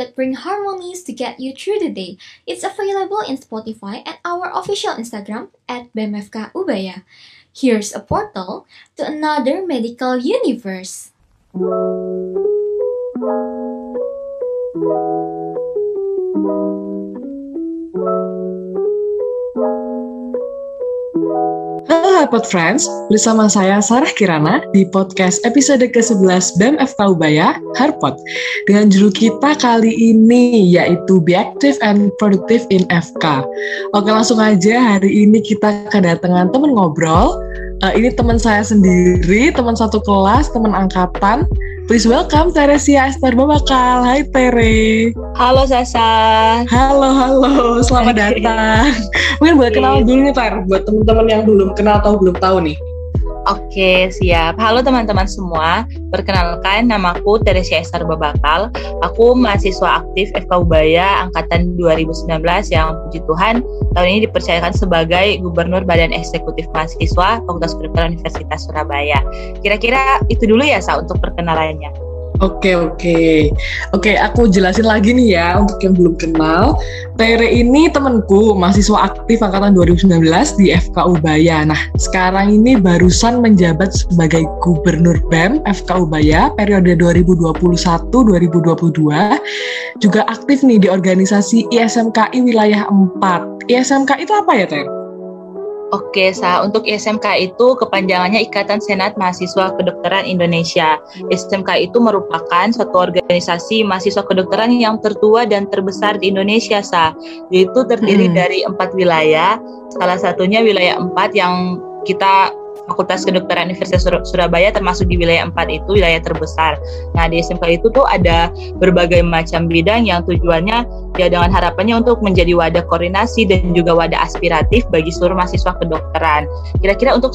that bring harmonies to get you through the day. It's available in Spotify and our official Instagram at BMFK Ubaya. Here's a portal to another medical universe. Harpot Friends, bersama saya Sarah Kirana di podcast episode ke-11 BEM Ubaya, Harpot. Dengan judul kita kali ini yaitu Be Active and Productive in FK. Oke langsung aja hari ini kita kedatangan teman ngobrol. Uh, ini teman saya sendiri, teman satu kelas, teman angkatan. Please welcome Teresia Esther Babakal. Hai Tere. Halo Sasa. Halo, halo. Selamat datang. Mungkin boleh kenal dulu nih Ter, buat teman-teman yang belum kenal atau belum tahu nih. Oke, siap. Halo teman-teman semua. Perkenalkan, namaku Teresia Esther Babakal. Aku mahasiswa aktif FK Ubaya Angkatan 2019 yang puji Tuhan tahun ini dipercayakan sebagai Gubernur Badan Eksekutif Mahasiswa Fakultas Kedokteran Universitas Surabaya. Kira-kira itu dulu ya, Sa, untuk perkenalannya. Oke oke oke aku jelasin lagi nih ya untuk yang belum kenal Tere ini temanku mahasiswa aktif angkatan 2019 di FK Ubaya. Nah sekarang ini barusan menjabat sebagai Gubernur BEM FK Ubaya periode 2021-2022 juga aktif nih di organisasi ISMKI wilayah 4. ISMK itu apa ya Tere? Oke, Sa. Untuk ISMK itu kepanjangannya Ikatan Senat Mahasiswa Kedokteran Indonesia. ISMK itu merupakan suatu organisasi mahasiswa kedokteran yang tertua dan terbesar di Indonesia, Sa. Yaitu terdiri hmm. dari empat wilayah. Salah satunya wilayah empat yang kita Fakultas Kedokteran Universitas Surabaya termasuk di wilayah 4 itu wilayah terbesar. Nah, di SMK itu tuh ada berbagai macam bidang yang tujuannya ya dengan harapannya untuk menjadi wadah koordinasi dan juga wadah aspiratif bagi seluruh mahasiswa kedokteran. Kira-kira untuk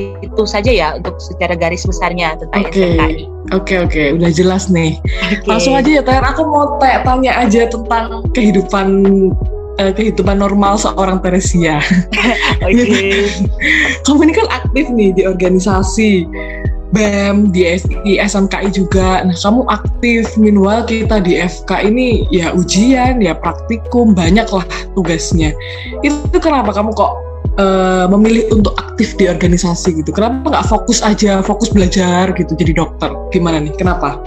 itu saja ya untuk secara garis besarnya tentang okay. SMKI. Oke okay, oke, okay. udah jelas nih. Okay. Langsung aja ya Ter, aku mau tanya aja tentang kehidupan uh, kehidupan normal seorang Teresia. Oke. Okay. Kamu ini kan aktif nih di organisasi BEM, di, di SMKI juga. Nah, kamu aktif, meanwhile kita di FK ini ya ujian, ya praktikum, banyak lah tugasnya. Itu kenapa kamu kok uh, memilih untuk aktif di organisasi gitu? Kenapa nggak fokus aja, fokus belajar gitu jadi dokter? Gimana nih? Kenapa?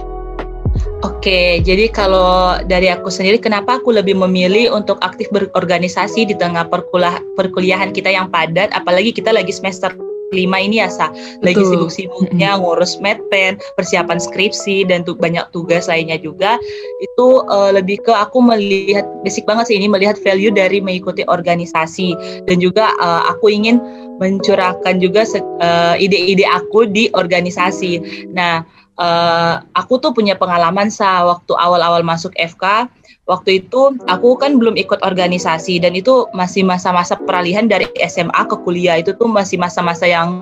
Oke, jadi kalau dari aku sendiri, kenapa aku lebih memilih untuk aktif berorganisasi di tengah perkuliah, perkuliahan kita yang padat, apalagi kita lagi semester lima ini ya sa lagi sibuk-sibuknya ngurus medpen persiapan skripsi dan tuh banyak tugas lainnya juga. Itu uh, lebih ke aku melihat basic banget sih ini melihat value dari mengikuti organisasi. Dan juga uh, aku ingin mencurahkan juga uh, ide-ide aku di organisasi. Nah uh, aku tuh punya pengalaman sa waktu awal-awal masuk FK waktu itu aku kan belum ikut organisasi dan itu masih masa-masa peralihan dari SMA ke kuliah. Itu tuh masih masa-masa yang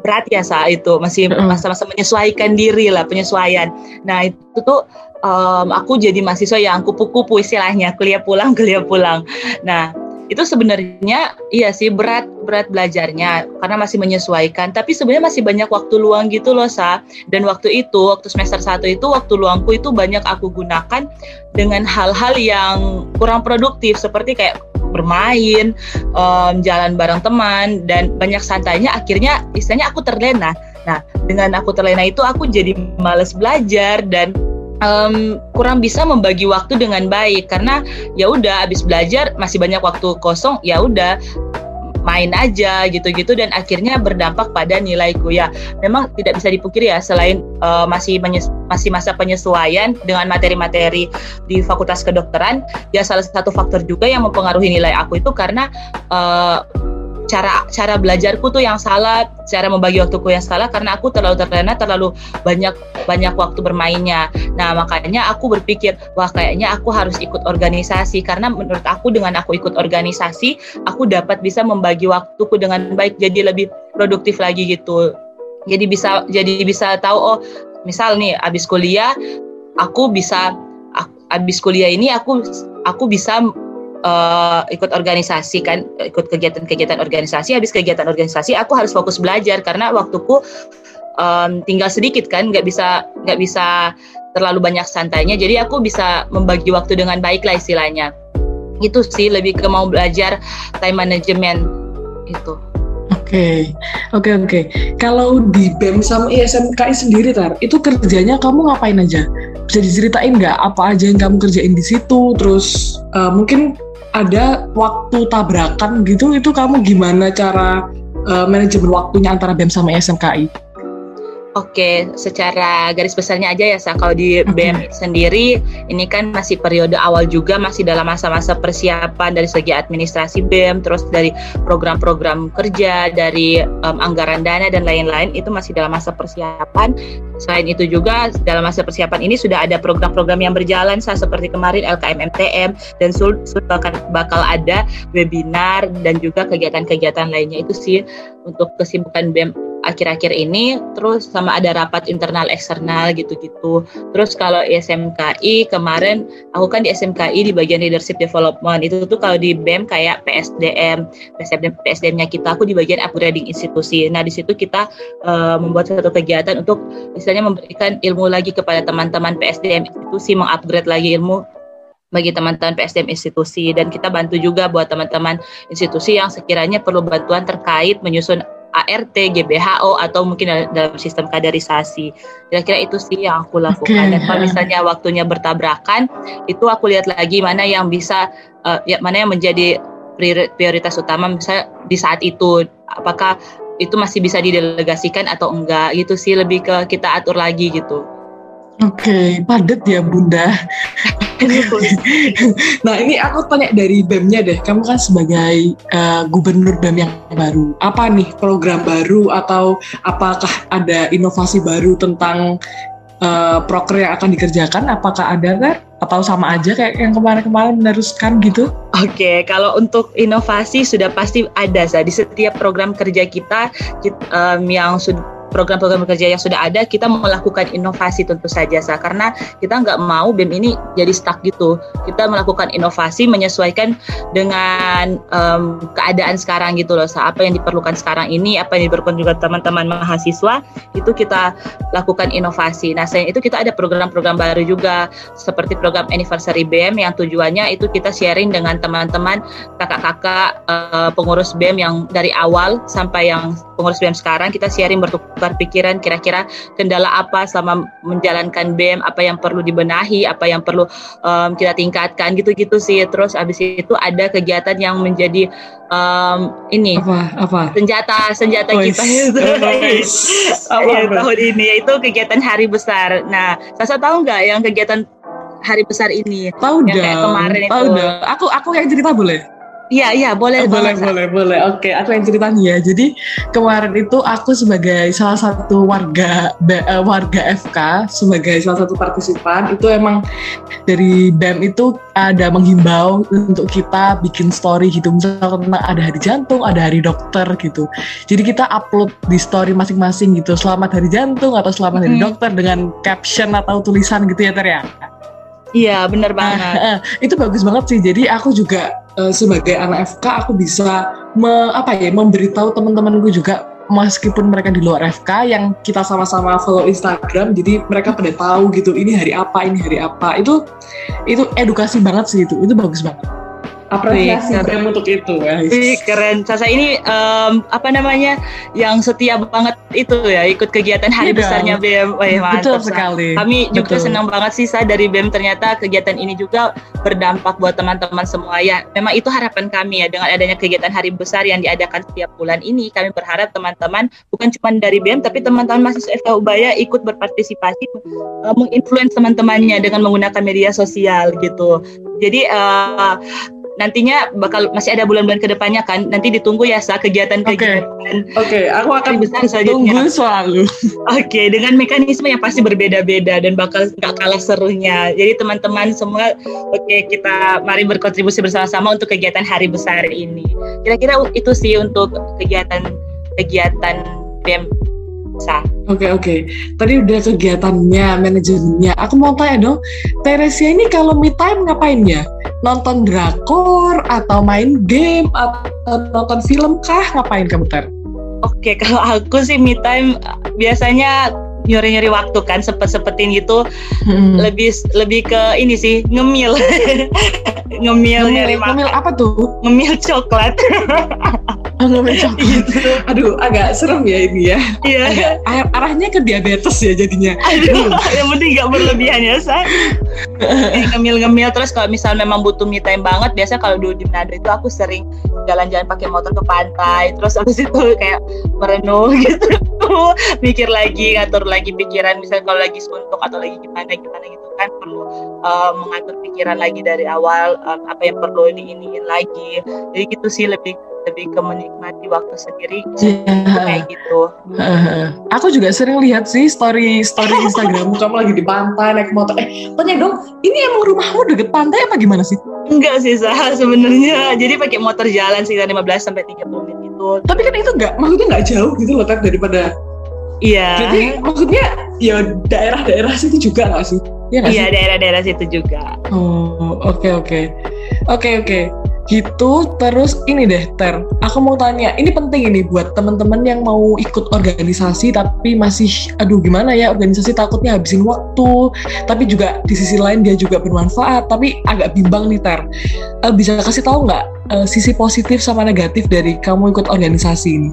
berat ya saat itu. Masih masa-masa menyesuaikan diri lah penyesuaian. Nah itu tuh um, aku jadi mahasiswa yang kupu-kupu istilahnya. Kuliah pulang kuliah pulang. Nah itu sebenarnya iya sih berat berat belajarnya karena masih menyesuaikan. Tapi sebenarnya masih banyak waktu luang gitu loh sa. Dan waktu itu waktu semester satu itu waktu luangku itu banyak aku gunakan dengan hal-hal yang kurang produktif. Seperti kayak bermain, um, jalan bareng teman dan banyak santainya akhirnya istilahnya aku terlena. Nah, dengan aku terlena itu aku jadi males belajar dan um, kurang bisa membagi waktu dengan baik. Karena ya udah abis belajar masih banyak waktu kosong ya udah main aja gitu-gitu. Dan akhirnya berdampak pada nilaiku ya memang tidak bisa dipukiri ya selain uh, masih masih masa penyesuaian dengan materi-materi di Fakultas Kedokteran ya salah satu faktor juga yang mempengaruhi nilai aku itu karena uh, cara cara belajarku tuh yang salah, cara membagi waktuku yang salah karena aku terlalu terlena, terlalu banyak banyak waktu bermainnya. Nah, makanya aku berpikir, wah kayaknya aku harus ikut organisasi karena menurut aku dengan aku ikut organisasi, aku dapat bisa membagi waktuku dengan baik jadi lebih produktif lagi gitu. Jadi bisa jadi bisa tahu oh, misal nih abis kuliah aku bisa abis kuliah ini aku aku bisa uh, ikut organisasi kan ikut kegiatan-kegiatan organisasi habis kegiatan organisasi aku harus fokus belajar karena waktuku um, tinggal sedikit kan nggak bisa nggak bisa terlalu banyak santainya jadi aku bisa membagi waktu dengan baik lah istilahnya itu sih lebih ke mau belajar time management itu Oke, oke, oke. Kalau di BEM sama ISMKI sendiri, Tar, itu kerjanya kamu ngapain aja? Bisa diceritain nggak apa aja yang kamu kerjain di situ? Terus uh, mungkin ada waktu tabrakan gitu, itu kamu gimana cara uh, manajemen waktunya antara BEM sama ISMKI? Oke, secara garis besarnya aja ya, Sa. Kalau di. BEM sendiri, ini kan masih periode awal juga, masih dalam masa-masa persiapan dari segi administrasi BEM, terus dari program-program kerja, dari um, anggaran dana dan lain-lain, itu masih dalam masa persiapan. Selain itu juga, dalam masa persiapan ini sudah ada program-program yang berjalan, Sa, seperti kemarin LKM MTM, dan sudah bakal, bakal ada webinar dan juga kegiatan-kegiatan lainnya. Itu sih untuk kesibukan BEM akhir-akhir ini terus sama ada rapat internal eksternal gitu-gitu. Terus kalau SMKI kemarin aku kan di SMKI di bagian leadership development. Itu tuh kalau di BEM kayak PSDM PSDM PSDM-nya kita aku di bagian upgrading institusi. Nah di situ kita uh, membuat satu kegiatan untuk misalnya memberikan ilmu lagi kepada teman-teman PSDM institusi mengupgrade lagi ilmu bagi teman-teman PSDM institusi. Dan kita bantu juga buat teman-teman institusi yang sekiranya perlu bantuan terkait menyusun ART, GBHO atau mungkin dalam sistem kaderisasi. Kira-kira itu sih yang aku lakukan. Okay. Dan kalau misalnya waktunya bertabrakan, itu aku lihat lagi mana yang bisa, uh, ya mana yang menjadi prioritas utama misalnya di saat itu. Apakah itu masih bisa didelegasikan atau enggak gitu sih lebih ke kita atur lagi gitu. Oke, okay, padat ya Bunda. nah ini aku tanya dari BEM-nya deh, kamu kan sebagai uh, gubernur BEM yang baru, apa nih program baru atau apakah ada inovasi baru tentang uh, proker yang akan dikerjakan? Apakah ada kan? Atau sama aja kayak yang kemarin-kemarin meneruskan gitu? Oke, okay, kalau untuk inovasi sudah pasti ada, Sa. di setiap program kerja kita, kita um, yang sudah program-program kerja yang sudah ada kita melakukan inovasi tentu saja sa. Karena kita nggak mau BEM ini jadi stuck gitu. Kita melakukan inovasi menyesuaikan dengan um, keadaan sekarang gitu loh sa. Apa yang diperlukan sekarang ini apa yang diperlukan juga teman-teman mahasiswa itu kita lakukan inovasi. Nah selain itu kita ada program-program baru juga seperti program anniversary BEM yang tujuannya itu kita sharing dengan teman-teman kakak-kakak uh, pengurus BEM yang dari awal sampai yang pengurus BEM sekarang kita sharing bertukar pikiran kira-kira kendala apa selama menjalankan BEM, apa yang perlu dibenahi, apa yang perlu um, kita tingkatkan gitu-gitu sih. Terus abis itu ada kegiatan yang menjadi um, ini apa apa senjata senjata oh, kita itu oh, ya, tahun ini yaitu kegiatan hari besar. Nah, Sasa tahu nggak yang kegiatan hari besar ini? Tahu dong. Kemarin tahu itu. dong. Aku aku yang cerita boleh. Iya, iya, boleh. Oh, boleh, boleh, boleh. Oke, aku yang cerita nih ya. Jadi kemarin itu aku sebagai salah satu warga uh, warga FK, sebagai salah satu partisipan, itu emang dari BEM itu ada menghimbau untuk kita bikin story gitu. Misalnya ada hari jantung, ada hari dokter gitu. Jadi kita upload di story masing-masing gitu. Selamat hari jantung atau selamat hari hmm. dokter dengan caption atau tulisan gitu ya, Ter ya. Iya, benar banget. Uh, uh, itu bagus banget sih. Jadi aku juga uh, sebagai anak FK aku bisa me, apa ya memberitahu teman-temanku juga meskipun mereka di luar FK yang kita sama-sama follow Instagram jadi mereka pada tahu gitu ini hari apa ini hari apa. Itu itu edukasi banget sih itu. Itu bagus banget apresiasi keren untuk itu guys. Wih, keren. Sasa ini um, apa namanya yang setia banget itu ya ikut kegiatan hari iya besarnya BEM. Wah, Betul sekali. Kami juga Betul. senang banget sih Sa dari BEM ternyata kegiatan ini juga berdampak buat teman-teman semua ya. Memang itu harapan kami ya dengan adanya kegiatan hari besar yang diadakan setiap bulan ini kami berharap teman-teman bukan cuma dari BEM tapi teman-teman mahasiswa FK Ubaya ikut berpartisipasi uh, menginfluence teman-temannya dengan menggunakan media sosial gitu. Jadi uh, nantinya bakal masih ada bulan-bulan ke depannya kan? Nanti ditunggu ya sa kegiatan-kegiatan. Oke. Okay. okay. aku akan besar selanjutnya. tunggu selalu. Oke okay, dengan mekanisme yang pasti berbeda-beda dan bakal nggak kalah serunya. Jadi teman-teman semua oke okay, kita mari berkontribusi bersama-sama untuk kegiatan hari besar ini. Kira-kira itu sih untuk kegiatan kegiatan BEM Oke okay, oke. Okay. Tadi udah kegiatannya, manajemennya. Aku mau tanya dong, Teresia ini kalau me time ngapain ya? Nonton drakor atau main game atau nonton film kah? Ngapain kamu Ter? Oke, okay, kalau aku sih me time biasanya nyuri-nyuri waktu kan sempet-sempetin gitu hmm. lebih lebih ke ini sih ngemil ngemil, ngemil ngemil apa tuh ngemil coklat oh, ngemil coklat gitu. aduh agak serem ya ini ya. Iya. Ar arahnya ke diabetes ya jadinya. Aduh. Yang penting nggak berlebihan ya sa. Ngemil-ngemil terus kalau misal memang butuh me time banget biasa kalau dulu di Manado itu aku sering jalan-jalan pakai motor ke pantai terus habis itu kayak merenung gitu. Mikir lagi ngatur lagi pikiran misalnya kalau lagi suntuk atau lagi gimana gimana gitu kan perlu uh, mengatur pikiran lagi dari awal uh, apa yang perlu diiniin lagi. Jadi gitu sih lebih lebih ke menikmati waktu sendiri yeah. kayak gitu. Uh, aku juga sering lihat sih story story Instagrammu kamu lagi di pantai naik motor. Eh, tanya dong, ini emang rumahmu deket pantai apa gimana sih? Enggak sih sah sebenarnya. Jadi pakai motor jalan sekitar 15 sampai 30 menit gitu. Tapi kan itu enggak, maksudnya enggak jauh gitu loh kan daripada Iya. Jadi maksudnya ya daerah-daerah situ juga nggak sih? Iya daerah-daerah situ juga. Oh oke okay, oke okay. oke okay, oke. Okay gitu terus ini deh Ter. Aku mau tanya ini penting ini buat teman-teman yang mau ikut organisasi tapi masih aduh gimana ya organisasi takutnya habisin waktu. Tapi juga di sisi lain dia juga bermanfaat tapi agak bimbang nih Ter. Uh, bisa kasih tahu nggak uh, sisi positif sama negatif dari kamu ikut organisasi ini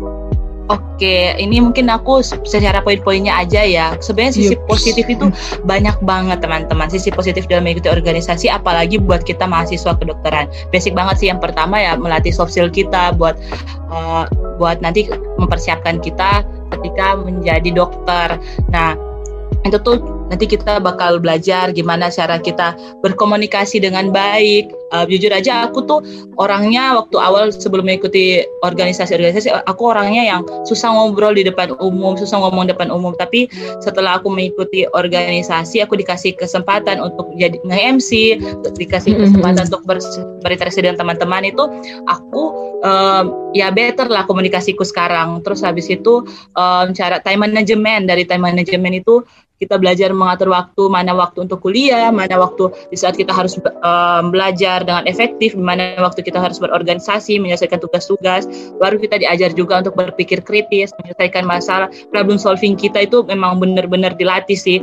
Oke, ini mungkin aku secara poin-poinnya aja ya. Sebenarnya sisi yep. positif itu banyak banget teman-teman. Sisi positif dalam mengikuti organisasi, apalagi buat kita mahasiswa kedokteran. Basic banget sih yang pertama ya melatih soft skill kita buat uh, buat nanti mempersiapkan kita ketika menjadi dokter. Nah, itu tuh nanti kita bakal belajar gimana cara kita berkomunikasi dengan baik. Uh, jujur aja aku tuh orangnya waktu awal sebelum mengikuti organisasi-organisasi aku orangnya yang susah ngobrol di depan umum, susah ngomong depan umum. Tapi setelah aku mengikuti organisasi, aku dikasih kesempatan untuk jadi nge-MC, dikasih mm-hmm. kesempatan untuk ber berinteraksi dengan teman-teman itu aku um, ya better lah komunikasiku sekarang. Terus habis itu um, cara time management dari time management itu kita belajar mengatur waktu, mana waktu untuk kuliah, mana waktu di saat kita harus um, belajar dengan efektif, mana waktu kita harus berorganisasi, menyelesaikan tugas-tugas, baru kita diajar juga untuk berpikir kritis, menyelesaikan masalah, problem solving kita itu memang benar-benar dilatih sih.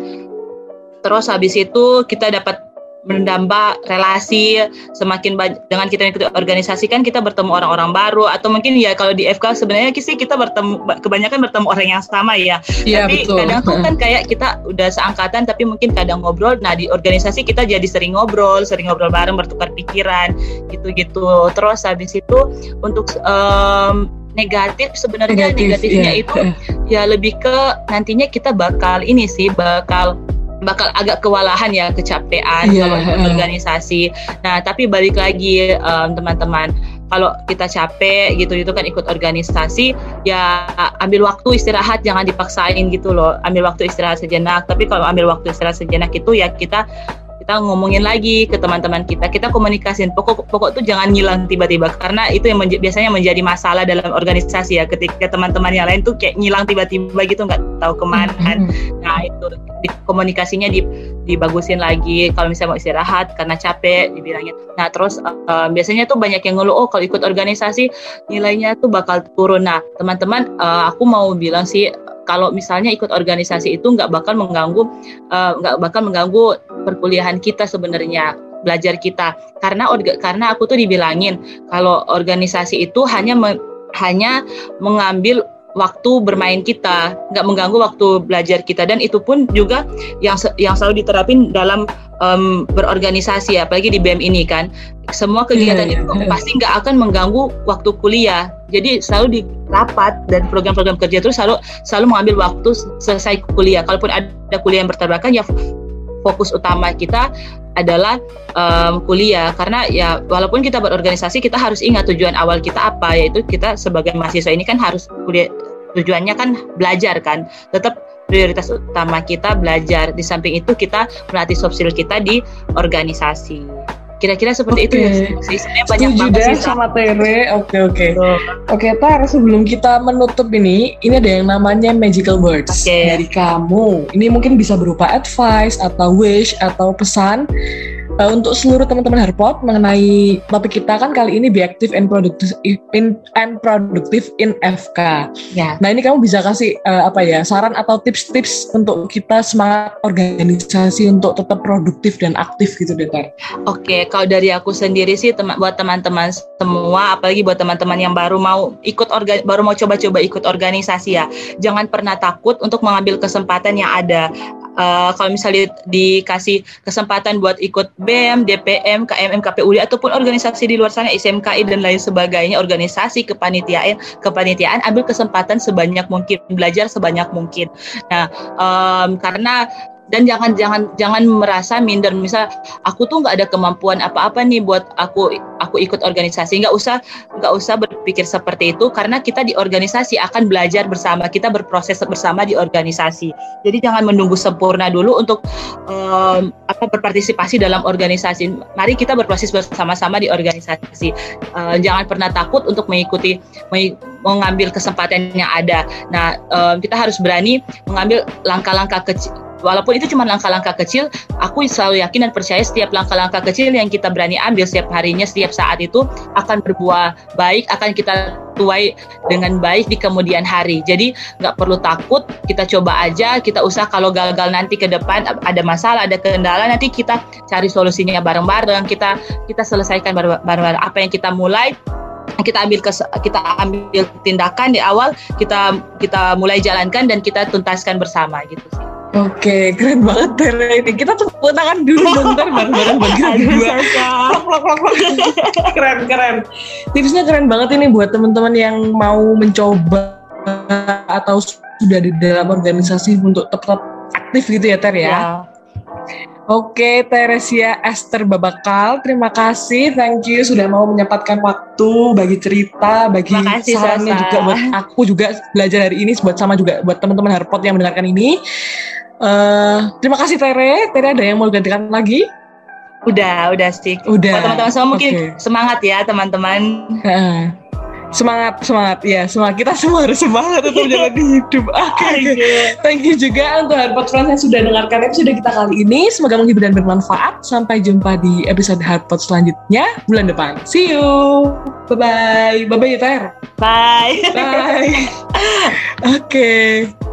Terus habis itu kita dapat menambah relasi semakin dengan kita ikut organisasi kan kita bertemu orang-orang baru atau mungkin ya kalau di FK sebenarnya sih kita bertemu kebanyakan bertemu orang yang sama ya. ya tapi betul. kadang tuh kan kayak kita udah seangkatan tapi mungkin kadang ngobrol. Nah di organisasi kita jadi sering ngobrol, sering ngobrol bareng, bertukar pikiran gitu-gitu. Terus habis itu untuk um, negatif sebenarnya negatif, negatifnya yeah. itu ya lebih ke nantinya kita bakal ini sih bakal bakal agak kewalahan ya kecapean yeah. kalau ikut organisasi. Nah tapi balik lagi um, teman-teman kalau kita capek gitu itu kan ikut organisasi ya ambil waktu istirahat jangan dipaksain gitu loh ambil waktu istirahat sejenak tapi kalau ambil waktu istirahat sejenak itu ya kita kita ngomongin lagi ke teman-teman kita. Kita komunikasin. Pokok pokok tuh jangan ngilang tiba-tiba. Karena itu yang menj biasanya menjadi masalah dalam organisasi ya. Ketika teman-teman yang lain tuh kayak ngilang tiba-tiba gitu nggak tahu ke mana. Kan nah itu. Di, komunikasinya di, dibagusin lagi. Kalau misalnya mau istirahat karena capek dibilangin. Nah terus uh, biasanya tuh banyak yang ngeluh oh kalau ikut organisasi nilainya tuh bakal turun. Nah teman-teman uh, aku mau bilang sih kalau misalnya ikut organisasi itu nggak bakal mengganggu eh, nggak uh, bakal mengganggu perkuliahan kita sebenarnya belajar kita. Karena karena aku tuh dibilangin kalau organisasi itu hanya me, hanya mengambil waktu bermain kita, nggak mengganggu waktu belajar kita. Dan itu pun juga yang yang selalu diterapin dalam um, berorganisasi apalagi di BEM ini kan. Semua kegiatan yeah, yeah, itu pasti nggak akan mengganggu waktu kuliah. Jadi selalu di rapat dan program-program kerja itu selalu selalu mengambil waktu selesai kuliah. Kalaupun ada kuliah yang bertabrakan ya fokus utama kita adalah um, kuliah. Karena ya walaupun kita berorganisasi kita harus ingat tujuan awal kita apa. Yaitu kita sebagai mahasiswa ini kan harus kuliah tujuannya kan belajar kan. Tetap prioritas utama kita belajar. Di samping itu kita melatih soft skill kita di organisasi kira-kira seperti okay. itu ya sih sebenarnya banyak banget sih sama Tere oke oke. Oke Tar sebelum kita menutup ini ini ada yang namanya magical words okay. dari kamu. Ini mungkin bisa berupa advice atau wish atau pesan uh, untuk seluruh teman-teman Harpot mengenai topik kita kan kali ini be active and productive in and productive in FK. Ya. Nah ini kamu bisa kasih uh, apa ya saran atau tips-tips untuk kita semangat organisasi untuk tetap produktif dan aktif gitu deh. Oke, kalau dari aku sendiri sih teman buat teman-teman semua, apalagi buat teman-teman yang baru mau ikut organ, baru mau coba-coba ikut organisasi ya, jangan pernah takut untuk mengambil kesempatan yang ada uh, kalau misalnya dikasih kesempatan buat ikut BEM, DPM, KMM, KPUD ataupun organisasi di luar sana SMKI dan lain sebagainya, organisasi kepanitiaan, kepanitiaan ambil kesempatan sebanyak mungkin, belajar sebanyak mungkin. Nah, um, karena dan jangan jangan jangan merasa minder. Misal aku tuh nggak ada kemampuan apa-apa nih buat aku aku ikut organisasi. Nggak usah nggak usah berpikir seperti itu karena kita di organisasi akan belajar bersama. Kita berproses bersama di organisasi. Jadi jangan menunggu sempurna dulu untuk um, apa berpartisipasi dalam organisasi. Mari kita berproses bersama-sama di organisasi. Uh, jangan pernah takut untuk mengikuti mengambil kesempatan yang ada. Nah um, kita harus berani mengambil langkah-langkah kecil walaupun itu cuma langkah-langkah kecil, aku selalu yakin dan percaya setiap langkah-langkah kecil yang kita berani ambil setiap harinya, setiap saat itu akan berbuah baik, akan kita tuai dengan baik di kemudian hari. Jadi nggak perlu takut, kita coba aja, kita usah kalau gagal nanti ke depan ada masalah, ada kendala, nanti kita cari solusinya bareng-bareng, kita kita selesaikan bareng-bareng apa yang kita mulai kita ambil kes, kita ambil tindakan di awal kita kita mulai jalankan dan kita tuntaskan bersama gitu sih. Oke, keren banget Tere ini. Kita tepuk tangan dulu bentar bareng-bareng buat kita berdua. keren, keren. Tipsnya keren banget ini buat teman-teman yang mau mencoba atau sudah di dalam organisasi untuk tetap aktif gitu ya Ter ya. ya. Oke, Teresia Esther Babakal, terima kasih, thank you sudah mau menyempatkan waktu bagi cerita, bagi kasih, sarannya Sasa. juga buat aku juga belajar hari ini buat sama juga buat teman-teman Harpot yang mendengarkan ini. Uh, terima kasih Tere. Tere ada yang mau gantikan lagi? Udah, udah sih. Udah. teman-teman semua mungkin okay. semangat ya teman-teman. Uh, semangat, semangat ya. Semangat kita semua harus semangat untuk menjalani hidup. Oke. Okay. Thank you juga untuk Hardpot Friends yang sudah dengarkan episode kita kali ini. Semoga menghibur dan bermanfaat. Sampai jumpa di episode Hardpot selanjutnya bulan depan. See you. Bye bye. Bye bye ya Ter. Bye. Bye. Oke. Okay.